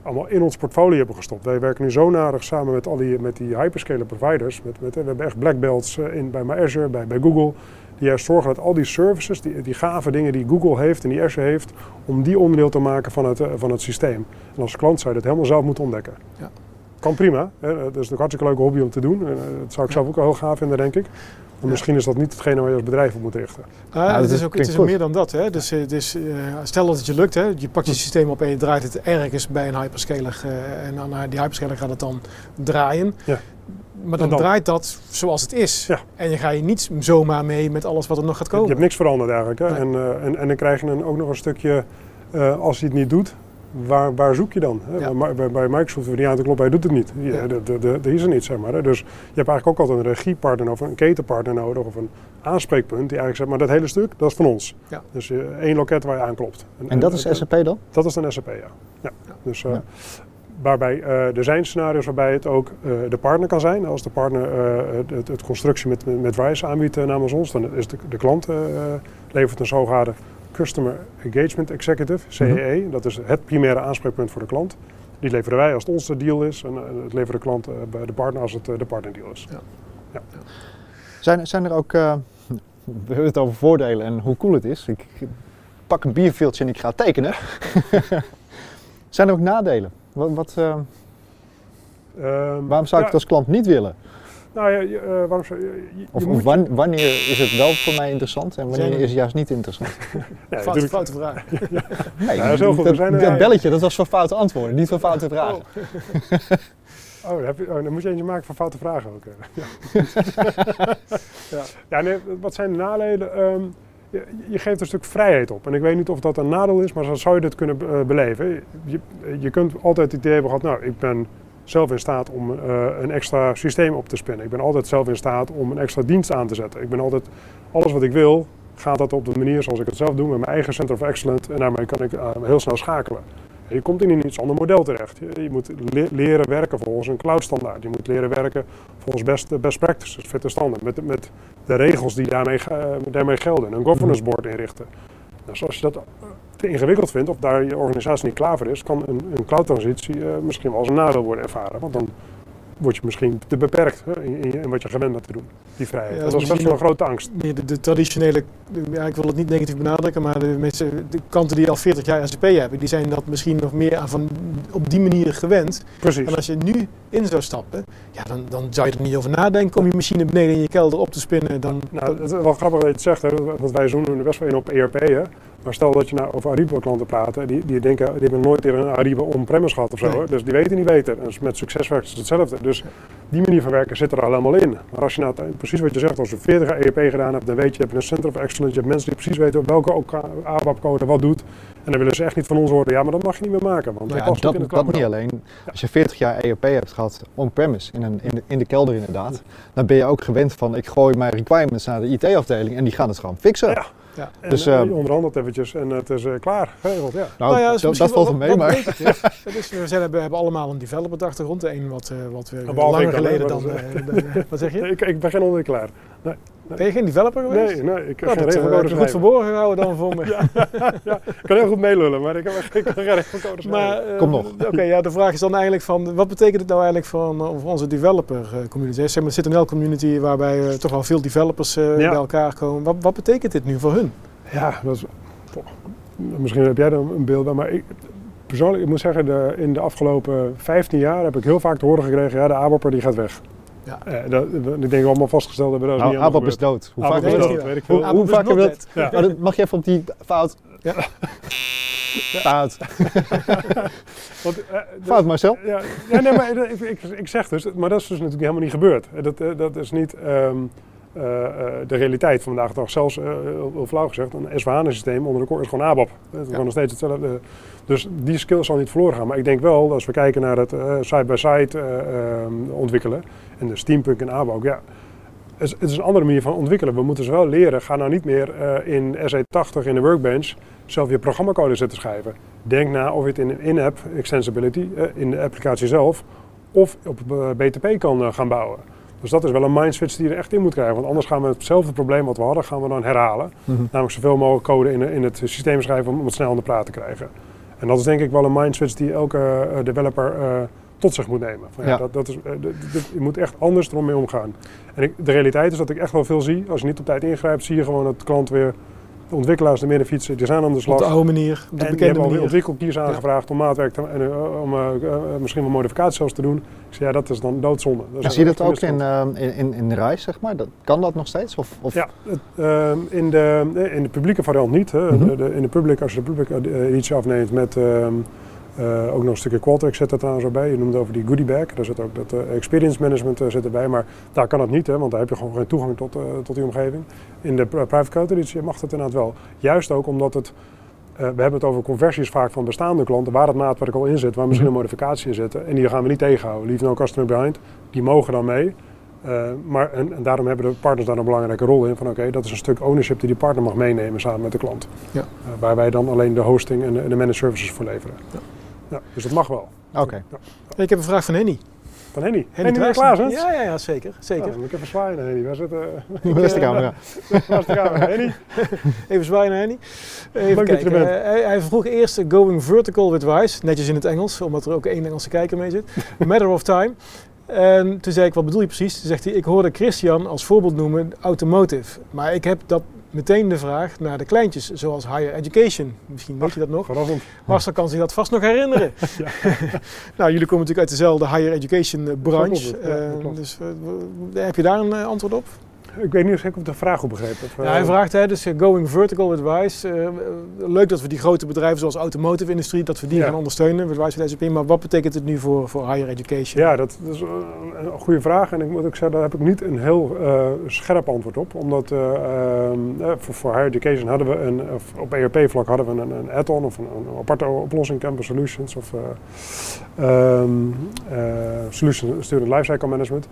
allemaal in ons portfolio hebben gestopt. Wij werken nu zo nadig samen met al die, met die hyperscaler providers. Met, met, we hebben echt black belts eh, in, bij Azure, bij, bij Google. Die juist zorgen dat al die services, die, die gave dingen die Google heeft en die Azure heeft, om die onderdeel te maken van het, eh, van het systeem. En als klant zou je dat helemaal zelf moeten ontdekken. Ja. Kan prima. Hè? Dat is een hartstikke leuke hobby om te doen. Eh, dat zou ik zelf ook wel heel gaaf vinden, denk ik. Maar misschien is dat niet hetgene waar je als bedrijf op moet richten. Ah, het, is ook, het is ook meer dan dat. Hè? Dus, eh, dus uh, stel dat het je lukt, hè? je pakt je systeem op en je draait het ergens bij een hyperscaler. Uh, en dan naar die hyperscaler gaat het dan draaien. Ja. Maar dan, draait dat zoals het is. Ja. En je ga je niet zomaar mee met alles wat er nog gaat komen. Je hebt niks veranderd eigenlijk. Hè? En, en, en dan krijg je dan ook nog een stukje, als je het niet doet, waar, waar zoek je dan? Hè? Bij, bij Microsoft we niet aan te kloppen, hij doet het niet. Ja, Dat is er niet, zeg maar. Hè? Dus je hebt eigenlijk ook altijd een regiepartner of een ketenpartner nodig of een aanspreekpunt die eigenlijk zegt, maar dat hele stuk, dat is van ons. Ja. Dus uh, één loket waar je aanklopt. En, en dat is SAP dan? Dat is een SAP, ja. ja. Dus, uh, waarbij uh, er zijn scenario's waarbij het ook de partner kan zijn. Als de partner het, het, constructie met, met Rise aanbiedt namens ons, dan is de, de klant levert een zogenaamde Customer Engagement Executive, CEE. Mhm. Dat is het primaire aanspreekpunt voor de klant. Die leveren wij als het onze deal is en het levert de klant bij de partner als het de partnerdeal is. Ja. Ja. Zijn, zijn er ook, uh, <laughs> we hebben het over voordelen en hoe cool het is. Ik pak een bierveeltje en ik ga tekenen. <laughs> zijn er ook nadelen? Wat, wat uh, um, waarom zou ik het als klant niet willen? Nou ja, uh, waarom zou je, je Of, of wanneer is het wel voor mij interessant en wanneer is het juist niet interessant? <laughs> ja, foute, foute vraag. <laughs> ja. Nee, ja, zo goed. Dat, dat belletje, dat was voor foute antwoorden, niet voor foute vragen. <laughs> Oh. Oh, dan, heb je, oh, dan moet je eentje maken van foute vragen ook. ja. ja. ja nee, wat zijn de nadelen? Um, je, je, geeft een stuk vrijheid op. En ik weet niet of dat een nadeel is, maar zo zou je dit kunnen uh, beleven. Je, je kunt altijd het idee hebben gehad, nou, ik ben zelf in staat om uh, een extra systeem op te spinnen. Ik ben altijd zelf in staat om een extra dienst aan te zetten. Ik ben altijd, alles wat ik wil, gaat dat op de manier zoals ik het zelf doe, met mijn eigen Center of Excellence. En daarmee kan ik uh, heel snel schakelen. Je komt in een iets ander model terecht. Je, moet leren werken volgens een cloud-standaard. Je moet leren werken volgens best, best practices, fitte standaard. Met, met de regels die daarmee, daarmee gelden. Een governance board inrichten. Nou, als je dat eh, te ingewikkeld vindt of daar je organisatie niet klaar voor is, kan een, een cloud-transitie uh, misschien wel als een nadeel worden ervaren. Want dan word je misschien te beperkt hè, in, in, wat je gewend bent te doen, die vrijheid. dat, is best wel een grote angst. De, de, traditionele, ja, ik wil het niet negatief benadrukken, maar de, mensen, de kanten die al 40 jaar SAP hebben, die zijn dat misschien nog meer van, op die manier gewend. Precies. En als je nu in zou stappen, ja, dan, dan zou je er niet over nadenken om je machine beneden in je kelder op te spinnen. Dan, nou, het is wel grappig dat je het zegt, hè, want wij zoomen er best wel in op ERP. Hè. Maar stel dat je nou over Ariba-klanten praat, die, die denken, die hebben nooit eerder een Ariba on-premise gehad of zo. Dus die weten niet beter. En met succeswerk is het hetzelfde. Dus die manier van werken zit er al helemaal in. Maar als je nou precies wat je zegt, als je 40 jaar ERP gedaan hebt, dan weet je, je hebt een Center of Excellence, je hebt mensen die precies weten welke ABAP-code wat doet. En dan willen ze echt niet van ons horen, ja, maar dat mag je niet meer maken. Want ja, dat, in dat niet alleen. Als je 40 jaar ERP hebt gehad on-premise, in, in, de, in de kelder inderdaad, dan ben je ook gewend van, ik gooi mijn requirements naar de IT-afdeling en die gaan het gewoon fixen. Ja. Ja. En, dus, uh, onderhandelt eventjes en het is uh, klaar, geregeld. Ja. Nou, nou ja, dat, dat valt mee, maar... <laughs> is, we zijn, hebben, hebben allemaal een developer-achtergrond. De een wat, uh, wat we langer geleden dan... wat zeg je? <laughs> ik, ik ben geen ontwikkelaar. Nee. Ben je geen developer geweest? Nee, nee ik heb nou, geen regelcodes goed verborgen gehouden dan voor me. <laughs> ja, ja, ik kan heel goed meelullen, maar ik heb geen regelcodes Maar uh, Kom nog. Oké, ja, de vraag is dan eigenlijk van, wat betekent het nou eigenlijk voor, voor onze developer community? Zeg maar, er zit een community waarbij uh, toch wel veel developers uh, bij elkaar komen. Wat, wat betekent dit nu voor hun? Ja, dat is, misschien heb jij er een beeld bij, maar ik, persoonlijk, ik moet zeggen, de, in de afgelopen 15 jaar heb ik heel vaak te horen gekregen, ja, de ABAPper die gaat weg. Ja. Eh, dat, ik denk allemaal vastgesteld hebben. Dat is nou, niet ABAP is dood. Hoe vaak is dat? Weet ik veel. Hoe, hoe vaak hebben dat? Ja. Oh, mag je even op die fout? Ja. <laughs> Fout. <laughs> Want, uh, fout Marcel? Ja, ja nee, maar ik, ik, ik, zeg dus, maar dat is dus natuurlijk helemaal niet gebeurd. Dat, uh, dat is niet... Um, uh, de realiteit van vandaag de dag. Zelfs, uh, heel flauw gezegd, een SVH-systeem onder de kor is gewoon ABAP. Het is nog steeds hetzelfde. Dus die skill zal niet verloren gaan. Maar ik denk wel, als we kijken naar het side-by-side ontwikkelen en de Steampunk en ABAP, ja, het, het, is een andere manier van ontwikkelen. We moeten ze wel leren. Ga nou niet meer in SE80 in de workbench zelf je programmacode zitten schrijven. Denk na of je het in in-app extensibility, in de applicatie zelf, of op BTP kan gaan bouwen. Dus dat is wel een mindswitch die je er echt in moet krijgen. Want anders gaan we hetzelfde probleem wat we hadden, gaan we dan herhalen. Mhm. Namelijk zoveel mogelijk code in, in, het systeem schrijven om het snel aan de praat te krijgen. En dat is denk ik wel een mindswitch die elke uh, developer uh, tot zich moet nemen. Van, ja, Dat, dat is, uh, je moet echt anders ermee omgaan. En ik, de realiteit is dat ik echt wel veel zie. Als je niet op tijd ingrijpt, zie je gewoon dat de klant weer de ontwikkelaars, de middenfietsen, die zijn aan de slag. Op de oude manier, op de en bekende manier. ontwikkelkies aangevraagd om maatwerk te, en uh, om uh, uh, misschien wel modificaties zelfs te doen. Ik zei, ja, dat is dan doodzonde. Dat ja, zie je dat ook in, in, in, in de reis, zeg maar? Dat, kan dat nog steeds? Of, of? Ja, het, ehm, in, de, in de publieke variant niet. Hè. Mm -hmm. de, de, in de publiek, als je de publieke editie afneemt met... Uh, ook nog een stukje Qualtrics zit er trouwens erbij. Je noemde over die goodie bag. Daar zit ook dat uh, experience management uh, zit erbij. Maar daar kan het niet, hè, want daar heb je gewoon geen toegang tot, tot die omgeving. In de private code editie mag het inderdaad wel. Juist ook omdat het we hebben het over conversies vaak van bestaande klanten, waar het maatwerk al in zit, waar misschien mhm. een modificatie in zit. En die gaan we niet tegenhouden. Leave no customer behind. Die mogen dan mee. maar, en, en, daarom hebben de partners daar een belangrijke rol in. Van oké, dat is een stuk ownership die die partner mag meenemen samen met de klant. Ja. waar wij dan alleen de hosting en de, en de managed services voor leveren. Ja. Ja dus dat mag wel. Oké. Ik heb een vraag van Henny. Van Henny. Henny, Henny klaar? Ja, ja, ja, zeker. zeker. Ja, moet ik even zwaaien naar Henny. Waar zit, <laughs> uh, is de camera? <laughs> Waar is de camera? Henny? <laughs> even zwaaien naar Henny. Even kijken. Uh, hij, hij, vroeg eerst going vertical with Wise. Netjes in het Engels, omdat er ook één Engelse kijker mee zit. Matter of time. En toen zei ik, wat bedoel je precies? Toen zegt hij, ik hoorde Christian als voorbeeld noemen automotive. Maar ik heb dat meteen de vraag naar de kleintjes, zoals higher education. Misschien weet je dat nog. Verrassend. <laughs> Marcel kan zich dat vast nog herinneren. <laughs> <laughs> nou, jullie komen natuurlijk uit dezelfde higher education eh, branche. Uh, dus uh, heb je daar een antwoord op? Ik weet niet of ik de vraag goed begrepen heb. Ja, hij vraagt, hè, dus going vertical advice. Uh, leuk dat we die grote bedrijven zoals automotive industrie, dat we die gaan ondersteunen met Wise SAP. Maar wat betekent het nu voor, voor higher education? Ja, dat, is een goede vraag. En ik moet ook zeggen, daar heb ik niet een heel uh, scherp antwoord op. Omdat uh, voor, voor, higher education hadden we een, op ERP-vlak hadden we een, een add-on of een, een, aparte oplossing, Campus Solutions of um, Solution Student Lifecycle Management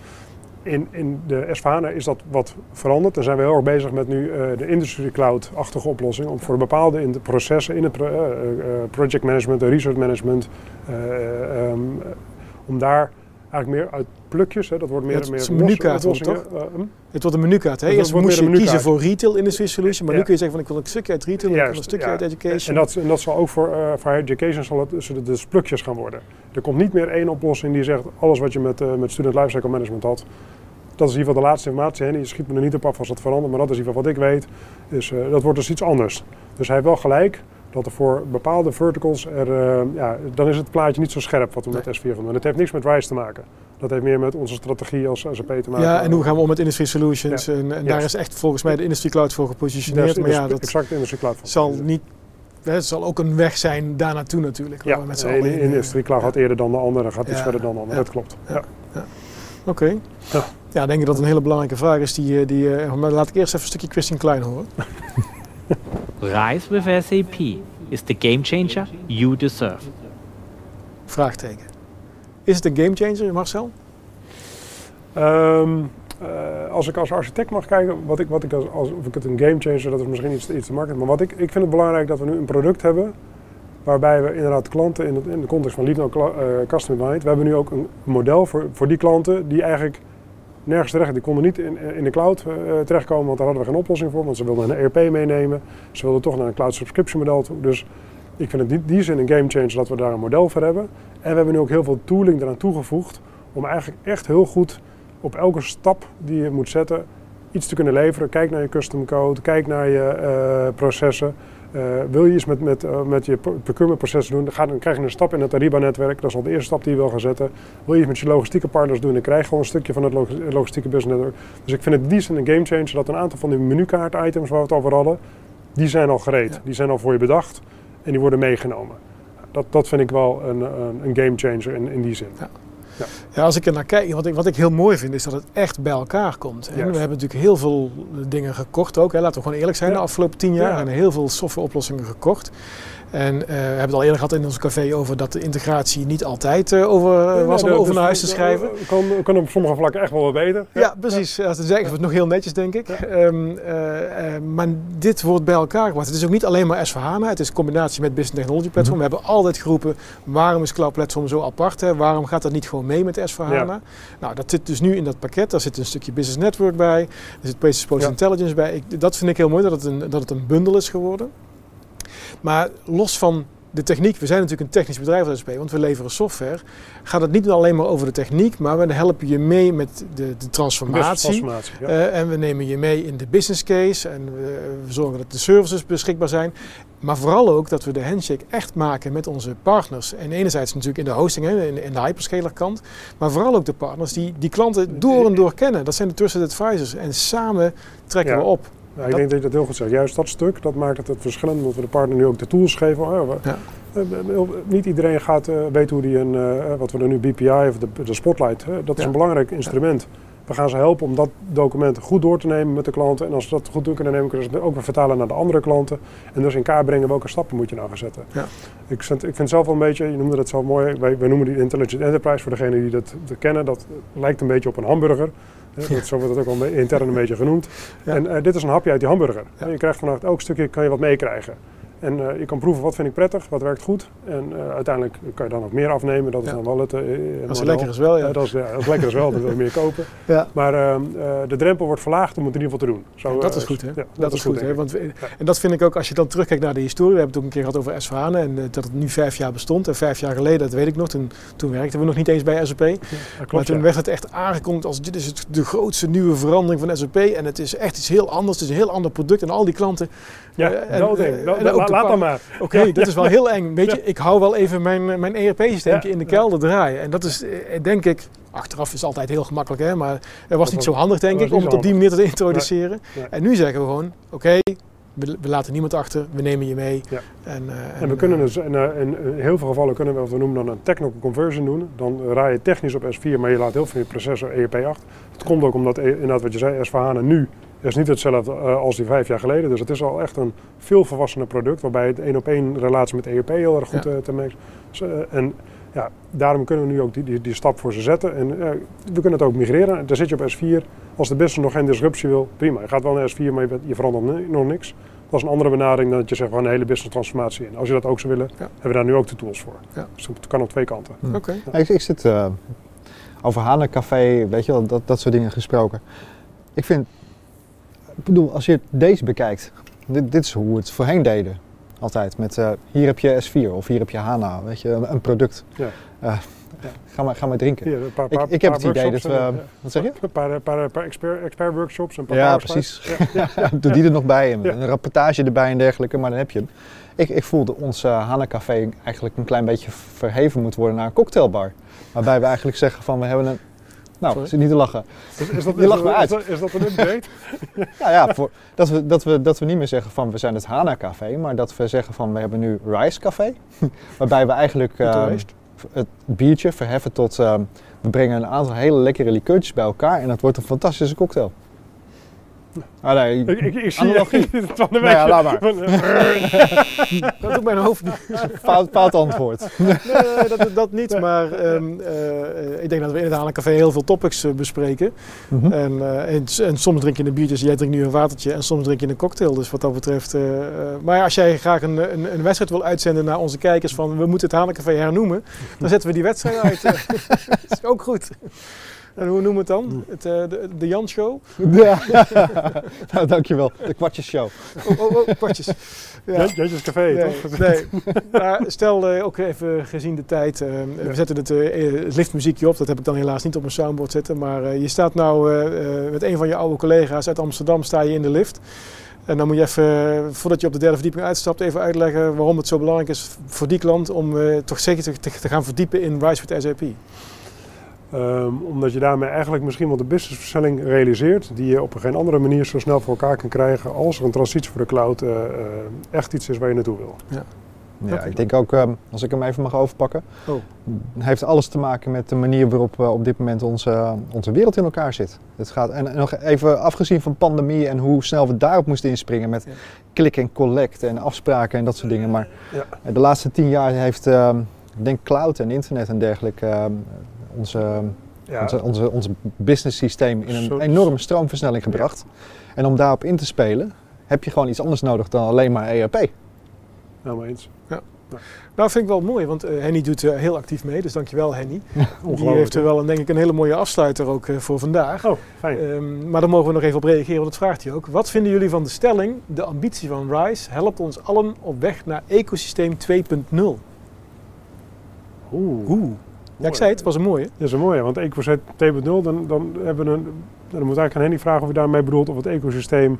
in, in de s is dat wat veranderd. Daar zijn we heel erg bezig met nu uh, de Industry Cloud-achtige oplossing. Om voor bepaalde in de processen in het pro uh, project management, research management, um, om daar eigenlijk meer uit plukjes, hè, dat wordt meer en meer menukaart toch? Hm? Het wordt een menukaart. Hè? Eerst moest je kiezen voor retail industry solution, maar nu kun je zeggen van ik wil een stukje uit retail, en een stukje uit education. En dat, en dat zal ook voor, uh, voor education zal het, zullen dus plukjes gaan worden. Er komt niet meer één oplossing die zegt alles wat je met, uh, met student lifecycle management had, dat is in ieder geval de laatste informatie. Hè. Je schiet me er niet op af als dat verandert, maar dat is in ieder geval wat ik weet. Dus uh, dat wordt dus iets anders. Dus hij heeft wel gelijk dat er voor bepaalde verticals er, uh, ja, dan is het plaatje niet zo scherp wat we met S4 gaan doen. Het heeft niks met RISE te maken. Dat heeft meer met onze strategie als SAP te maken. Ja, en hoe gaan we om met Industry Solutions? En, en daar is echt volgens mij de Industry Cloud voor gepositioneerd. maar ja, dat exact de Industry Cloud zal niet het zal ook een weg zijn daar naartoe natuurlijk. Ja, met de in, Industry Cloud gaat eerder dan de andere, gaat iets verder dan de andere. Dat klopt. Ja. Oké. Ja, denk ik dat het een hele belangrijke vraag is. Die, eh, die, uh, maar laat ik eerst even een stukje Christian Klein horen. <laughs> Rise with SAP is the game changer you deserve. Vraagteken. Is het een game changer, Marcel? Um, uh, als ik als architect mag kijken, wat ik, wat ik als, als, of ik het een game changer, dat is misschien iets, iets te makkelijk. Maar wat ik, ik vind het belangrijk dat we nu een product hebben Waarbij we inderdaad klanten in, het, in de context van Lead No uh, Customer Mind, we hebben nu ook een model voor, voor die klanten die eigenlijk nergens terecht, die konden niet in, in de cloud uh, terechtkomen, want daar hadden we geen oplossing voor, want ze wilden een ERP meenemen, ze wilden toch naar een cloud subscription model toe. Dus ik vind het die, die zin een game changer dat we daar een model voor hebben. En we hebben nu ook heel veel tooling eraan toegevoegd om eigenlijk echt heel goed op elke stap die je moet zetten iets te kunnen leveren. Kijk naar je custom code, kijk naar je uh, processen. Uh, wil je iets met, met, uh, met je procurement proces doen, dan, ga, dan krijg je een stap in het Ariba-netwerk. Dat is al de eerste stap die je wil gaan zetten. Wil je iets met je logistieke partners doen, dan krijg je gewoon een stukje van het logistieke business. Dus ik vind het die zin een game changer dat een aantal van die menukaart-items waar we het over hadden, die zijn al gereed. Die zijn al voor je bedacht en die worden meegenomen. Dat, dat vind ik wel een, een, een game changer in, in die zin. Ja. Ja. ja. als ik er naar kijk, wat ik, wat ik heel mooi vind, is dat het echt bij elkaar komt. En we hebben natuurlijk heel veel dingen gekocht ook. Hè. Laten we gewoon eerlijk zijn, de afgelopen tien jaar. En heel veel softwareoplossingen gekocht. En uh, we hebben het al eerder gehad in ons café over dat de integratie niet altijd uh, over, was om over dus naar huis te schrijven. Kan, kan op sommige vlakken echt wel wat beter. Ja, precies. Ja. zeggen we het nog heel netjes, denk ik. Um, uh, maar dit wordt bij elkaar gebracht. Het is ook niet alleen maar s het is een combinatie met Business Technology Platform. Mm -hmm. We hebben altijd geroepen, waarom is Cloud Platform zo apart? Hè? Waarom gaat dat niet gewoon mee met s Nou, dat zit dus nu in dat pakket. Daar zit een stukje Business Network bij. Er zit Basis Post Intelligence bij. Ik, dat vind ik heel mooi, dat het een, dat het een bundel is geworden. Maar los van de techniek, we zijn natuurlijk een technisch bedrijf als SP, want we leveren software, gaat het niet alleen maar over de techniek, maar we helpen je mee met de, de transformatie. uh, en we nemen je mee in de business case en we, we, zorgen dat de services beschikbaar zijn. Maar vooral ook dat we de handshake echt maken met onze partners. En enerzijds natuurlijk in de hosting, hè, in, in de hyperscaler kant, maar vooral ook de partners die die klanten door en door kennen. Dat zijn de trusted advisors en samen trekken we op. Ja, ik denk dat je dat heel goed zegt. Juist dat stuk, dat maakt het het verschillend. Omdat we de partner nu ook de tools geven. Oh, ja. Eh, eh, niet iedereen gaat weten hoe die een, wat we dan nu BPI of de, de Spotlight, dat is een belangrijk instrument. We gaan ze helpen om dat document goed door te nemen met de klanten. En als ze dat goed door kunnen nemen, kunnen ze het ook weer vertalen naar de andere klanten. En dus in kaart brengen welke stappen moet je nou gaan zetten. Ja. Ik, vind, ik vind zelf wel een beetje, je noemde dat zo mooi, wij, wij noemen die Intelligent Enterprise voor degenen die dat, dat kennen. Dat lijkt een beetje op een hamburger. Ja. Zo wordt het ook wel intern een beetje genoemd. En uh, dit is een hapje uit die hamburger. Je krijgt vanaf elk stukje kan je wat meekrijgen. En uh, je kan proeven wat vind ik prettig, wat werkt goed. En uh, uiteindelijk kan je dan ook meer afnemen. Dat is Ja. dan wel het. uh, Als het lekker is wel, ja. dat, is, is lekker is wel, dan wil je meer kopen. Ja. Maar uh, de drempel wordt verlaagd om het in ieder geval te doen. Zo, dat is goed, hè? Dat, is goed, hè? Want en dat vind ik ook, als je dan terugkijkt naar de historie. We hebben het ook een keer gehad over S en eh, dat het nu vijf jaar bestond. En vijf jaar geleden, dat weet ik nog, toen, toen werkten we nog niet eens bij SAP. Ja, maar klopt, toen werd het echt aangekondigd als dit is het, de grootste nieuwe verandering van SAP. En het is echt iets heel anders. Het is een heel ander product. En al die klanten... Ja, eh, en, eh, Dat- en dat- ook la- de laat dan maar. Oké, dat is wel heel eng. Weet je, ik hou wel even mijn, eh, mijn ERP-systeempje Ja, in de kelder draaien. En dat is, eh, denk ik, achteraf is altijd heel gemakkelijk, hè, maar het was niet zo handig, denk dat ik, om het op die manier te <laughs> introduceren. Nee, nee. En nu zeggen we gewoon, oké, we, we laten niemand achter, we nemen je mee. Ja. En, eh, En we eh, kunnen dus in, eh, in heel veel gevallen kunnen we wat we noemen dan een technical conversion doen. Dan rij je technisch op S4, maar je laat heel veel je processor ERP8. Het komt ook omdat, eh, inderdaad wat je zei, S4HANA nu is niet hetzelfde eh, als die vijf jaar geleden. Dus het is al echt een veel volwassener product, waarbij het één op één relatie met ERP heel erg goed Ja. eh, te maken is. Eh, en ja, daarom kunnen we nu ook die, die, die stap voor ze zetten. En we kunnen het ook migreren. Daar zit je op S4. Als de business nog geen disruptie wil, prima. Je gaat wel naar S4, maar je, bent- je verandert nog niks. Dat is een andere benadering dan dat je zegt van een hele business transformatie in. Als je dat ook zou willen, hebben we daar nu ook de tools voor. Ja. Dus het kan op twee kanten. Oké. Ik, ik zit eh, over Hanencafé, weet je wel, dat, dat soort dingen gesproken. Ik vind, bedoel, als je deze bekijkt, dit, dit is hoe we het voorheen deden. Altijd met, eh, hier heb je S4 of hier heb je HANA, weet je, een, product. Ja. Eh, Ja. Ga, maar, ga maar drinken. Hier, een paar, Ik- paar, ik heb het idee dat we- eh, Wat zeg je? Een paar, paar, paar expert, expert workshops. Een paar Ja, precies. <laughs> Doe die er nog bij en een rapportage erbij en dergelijke, maar dan heb je hem. Ik, ik voelde ons uh, Café eigenlijk een klein beetje verheven moet worden naar een cocktailbar. Waarbij we eigenlijk zeggen van we hebben een... Nou, Sorry? zit niet te lachen. Is, is dat, Je lacht me is uit. dat- Is dat een update? <laughs> Nou ja, voor, dat, we, dat, we, dat we niet meer zeggen van we zijn het Hana Café, maar dat we zeggen van we hebben nu Rice Café. <laughs> waarbij we eigenlijk ehm, het biertje verheffen tot... ehm, we brengen een aantal hele lekkere liqueurtjes bij elkaar en dat wordt een fantastische cocktail. Ah nee, ik, ik, ik zie <laughs> van de Nou ja, laat maar. Van, <laughs> <laughs> Dat doet mijn hoofd niet. fout, fout antwoord. Nee, dat, dat niet. Maar ehm, eh, ik denk dat we in het Hanencafé heel veel topics eh, bespreken. Mhm. En, eh, en, en soms drink je een biertje, jij drinkt nu een watertje. En soms drink je een cocktail. Dus wat dat betreft. maar als jij graag een, een, een wedstrijd wil uitzenden naar onze kijkers van we moeten het Hanencafé hernoemen. Dan zetten we die wedstrijd uit. dat is ook goed. En hoe noemen we het dan? Het, eh, de, de Jan Show? <laughs> Ja. <laughs> nou, dankjewel. De kwartjes show. Oh, oh, oh, kwartjes. Ja. Jantjes Café, Nee, toch? nee. Maar stel eh, ook even gezien de tijd. eh, We zetten het, eh, het liftmuziekje op. Dat heb ik dan helaas niet op mijn soundboard zitten. Maar eh, je staat nou eh, eh, met een van je oude collega's uit Amsterdam. Sta je in de lift. En dan moet je even, voordat je op de derde verdieping uitstapt, even uitleggen waarom het zo belangrijk is voor die klant om eh, toch zeker te, te- te gaan verdiepen in Rise with SAP. Ehm, omdat je daarmee eigenlijk misschien wel de businessversnelling realiseert, die je op een geen andere manier zo snel voor elkaar kan krijgen als er een transitie voor de cloud eh, eh, echt iets is waar je naartoe wil. Ja, Oké. ik denk ook, ehm, als ik hem even mag overpakken, Oh. heeft alles te maken met de manier waarop eh, op dit moment onze, onze wereld in elkaar zit. Het gaat, en nog even afgezien van pandemie en hoe snel we daarop moesten inspringen met Ja. click en collect en afspraken en dat soort dingen. Maar Ja. de laatste tien jaar heeft, ehm, ik denk cloud en internet en dergelijke, ehm, onze, Ja, onze, onze, onze business systeem in een enorme stroomversnelling gebracht. En om daarop in te spelen, heb je gewoon iets anders nodig dan alleen maar ERP. helemaal eens. Nou, vind ik wel mooi, want eh, Henny doet eh, heel actief mee. Dus dankjewel Henny. <laughs> Die heeft er wel een, denk ik een hele mooie afsluiter ook eh, voor vandaag. Oh, fijn. Ehm, maar daar mogen we nog even op reageren, want dat vraagt hij ook. Wat vinden jullie van de stelling? De ambitie van RISE helpt ons allen op weg naar ecosysteem 2.0. Oeh. Oeh. Ja, ik zei het, was een mooie. Dat is een mooie, want Ecosystem 2.0, dan, dan hebben een, dan moet eigenlijk aan Henny vragen of hij daarmee bedoelt of het ecosysteem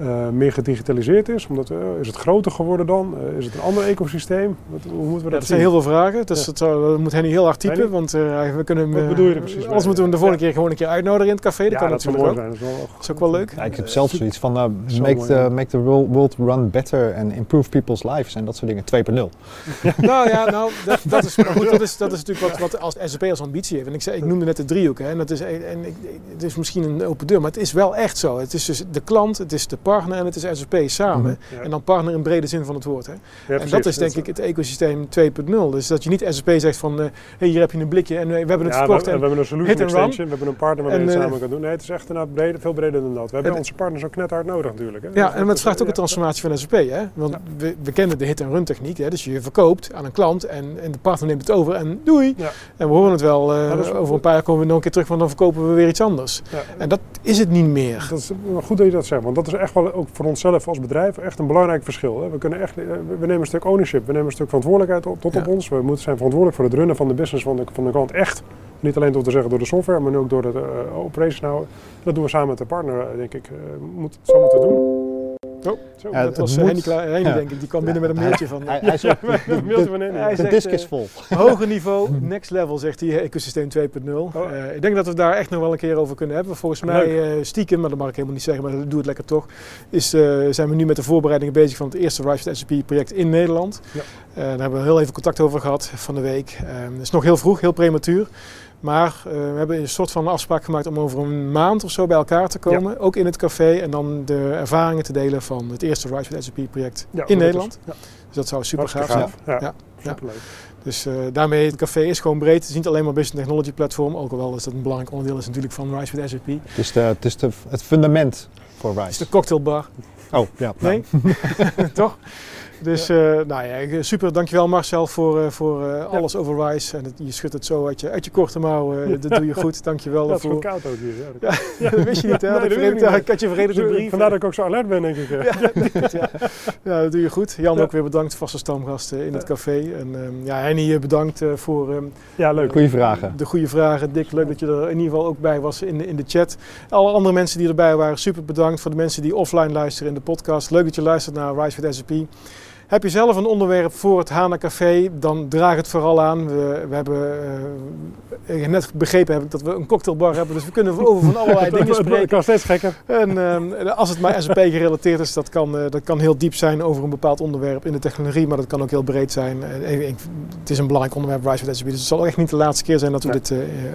uh, meer gedigitaliseerd is? Omdat, uh, is het groter geworden dan? Uh, is het een ander ecosysteem? Wat, hoe moeten we dat ja, zijn heel veel vragen. Dus ja. dat, dat moet Henny heel hard typen. Want we kunnen Wat bedoel je er precies Anders moeten we hem de volgende keer gewoon een keer uitnodigen in het café. Dat ja, kan dat natuurlijk ook. Zijn. Dat is, wel, dat is ook wel leuk. Ja, ik heb zelf zoiets van make, the, make the world run better and improve people's lives en dat soort dingen 2.0. <laughs> nou ja, nou, dat, dat, is, goed, dat, is, dat is natuurlijk wat, wat als SAP als ambitie heeft. En ik, zei, ik noemde net de driehoek. Hè, en dat is, en ik, het is misschien een open deur, maar het is wel echt zo. Het is dus de klant, het is de partner en het is SAP samen. Mm -hmm. ja. En dan partner in brede zin van het woord. Hè. Ja, en dat is denk ik het ecosysteem 2.0. Dus dat je niet SAP zegt van, uh, hey, hier heb je een blikje en we hebben het ja, verkocht. We, en we hebben een solution extension, we hebben een partner waarmee je het samen kan doen. Nee, het is echt inderdaad breder, veel breder dan dat. We hebben onze partners ook net hard nodig natuurlijk. Hè. Ja, dus en het vraagt ook een transformatie van SAP. Hè. Want we, we kennen de hit-and-run techniek. Hè. Dus je verkoopt aan een klant en, en de partner neemt het over en doei. En we horen het wel, uh, over een paar jaar komen we nog een keer terug, want dan verkopen we weer iets anders. En dat is het niet meer. Dat is goed dat je dat zegt, want dat is echt wel ook voor onszelf als bedrijf echt een belangrijk verschil. Hè. We, kunnen echt, we nemen een stuk ownership, we nemen een stuk verantwoordelijkheid op, tot ja. op ons. We moeten zijn verantwoordelijk voor het runnen van de business van de, van de klant echt. Niet alleen door te zeggen door de software, maar ook door de uh, dat doen we samen met de partner, denk ik. Uh, moet, zo moeten we doen. Oh, zo, ja, dat was Henny, Henny ja. denk ik. Die kwam binnen met een mailtje van... Hij, hij, zegt, <laughs> de, de, hij de disk is vol. Uh, hoger niveau, next level, zegt hij, ecosysteem 2.0. Oh. Uh, ik denk dat we daar echt nog wel een keer over kunnen hebben. Volgens mij, uh, stiekem, maar dat mag ik helemaal niet zeggen, maar dat doe het lekker toch, is, zijn we nu met de voorbereidingen bezig van het eerste Rise SAP project in Nederland. Ja. daar hebben we heel even contact over gehad van de week. het is nog heel vroeg, heel prematuur. Maar uh, we hebben een soort van afspraak gemaakt om over een maand of zo bij elkaar te komen. Ja. Ook in het café. En dan de ervaringen te delen van het eerste Rise with SAP project ja, in Nederland. Is, ja. Dus dat zou super gaaf zijn. Ja, superleuk. Dus uh, daarmee, het café is gewoon breed. Het is niet alleen maar business technology platform. Ook al is dat een belangrijk onderdeel is natuurlijk van Rise with SAP. Het is, de, het, is de, het fundament voor Rise. Het is de cocktailbar. Oh, ja. Nee? <laughs> <laughs> Toch? Dus ja. uh, nou ja, super. Dankjewel Marcel voor, uh, voor uh, alles over Rise. En het, je schudt het zo uit je, uit je korte mouw. dat doe je goed. Dankjewel. Het is koud ook hier. Ja, ja, <laughs> dat wist je niet hè? Nee, ik, <laughs> ik had je vergeten te brief. Vandaar dat ik ook zo alert ben denk ik. <laughs> ja, ja. ja, dat doe je goed. Jan ook weer bedankt, vaste stamgast in het café. En um, ja, Henny bedankt voor um, ja, leuk. goede vragen. de goede vragen. Dick, leuk dat je er in ieder geval ook bij was in de, in de chat. Alle andere mensen die erbij waren, super bedankt. Voor de mensen die offline luisteren in de podcast. Leuk dat je luistert naar Rise with SAP. Heb je zelf een onderwerp voor het Hana Café, dan draag het vooral aan. We, we hebben uh, net begrepen heb ik dat we een cocktailbar hebben, dus we kunnen over van <laughs> allerlei dingen spreken. Het kan steeds gekker. En uh, als het maar SAP gerelateerd is, dat kan, uh, dat kan heel diep zijn over een bepaald onderwerp in de technologie, maar dat kan ook heel breed zijn. het is een belangrijk onderwerp, Rise with SAP, dus het zal echt niet de laatste keer zijn dat we ja. dit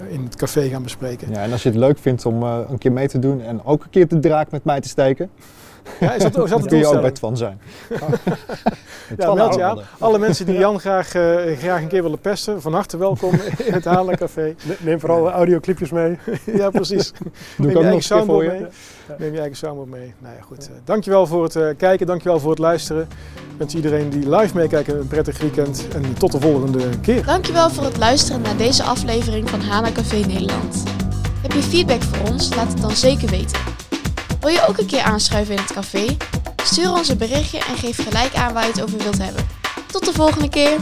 in het café gaan bespreken. Ja, en als je het leuk vindt om een keer mee te doen en ook een keer de draak met mij te steken. Ja, is dat, is dat kun je ook bij Twan zijn. <laughs> ja, meld je aan. Alle mensen die Jan graag, uh, graag een keer willen pesten, van harte welkom in het Halen Café. Neem vooral audioclipjes mee. ja, precies. <laughs> Doe Neem je eigen soundboard mee. Ja. Neem je eigen soundboard mee. Nou ja, goed. Uh, dankjewel voor het uh, kijken, dankjewel voor het luisteren. Ik wens iedereen die live meekijken een prettig weekend en tot de volgende keer. Dankjewel voor het luisteren naar deze aflevering van Hana Café Nederland. Heb je feedback voor ons? Laat het dan zeker weten. Wil je ook een keer aanschuiven in het café? Stuur ons een berichtje en geef gelijk aan waar je het over wilt hebben. Tot de volgende keer!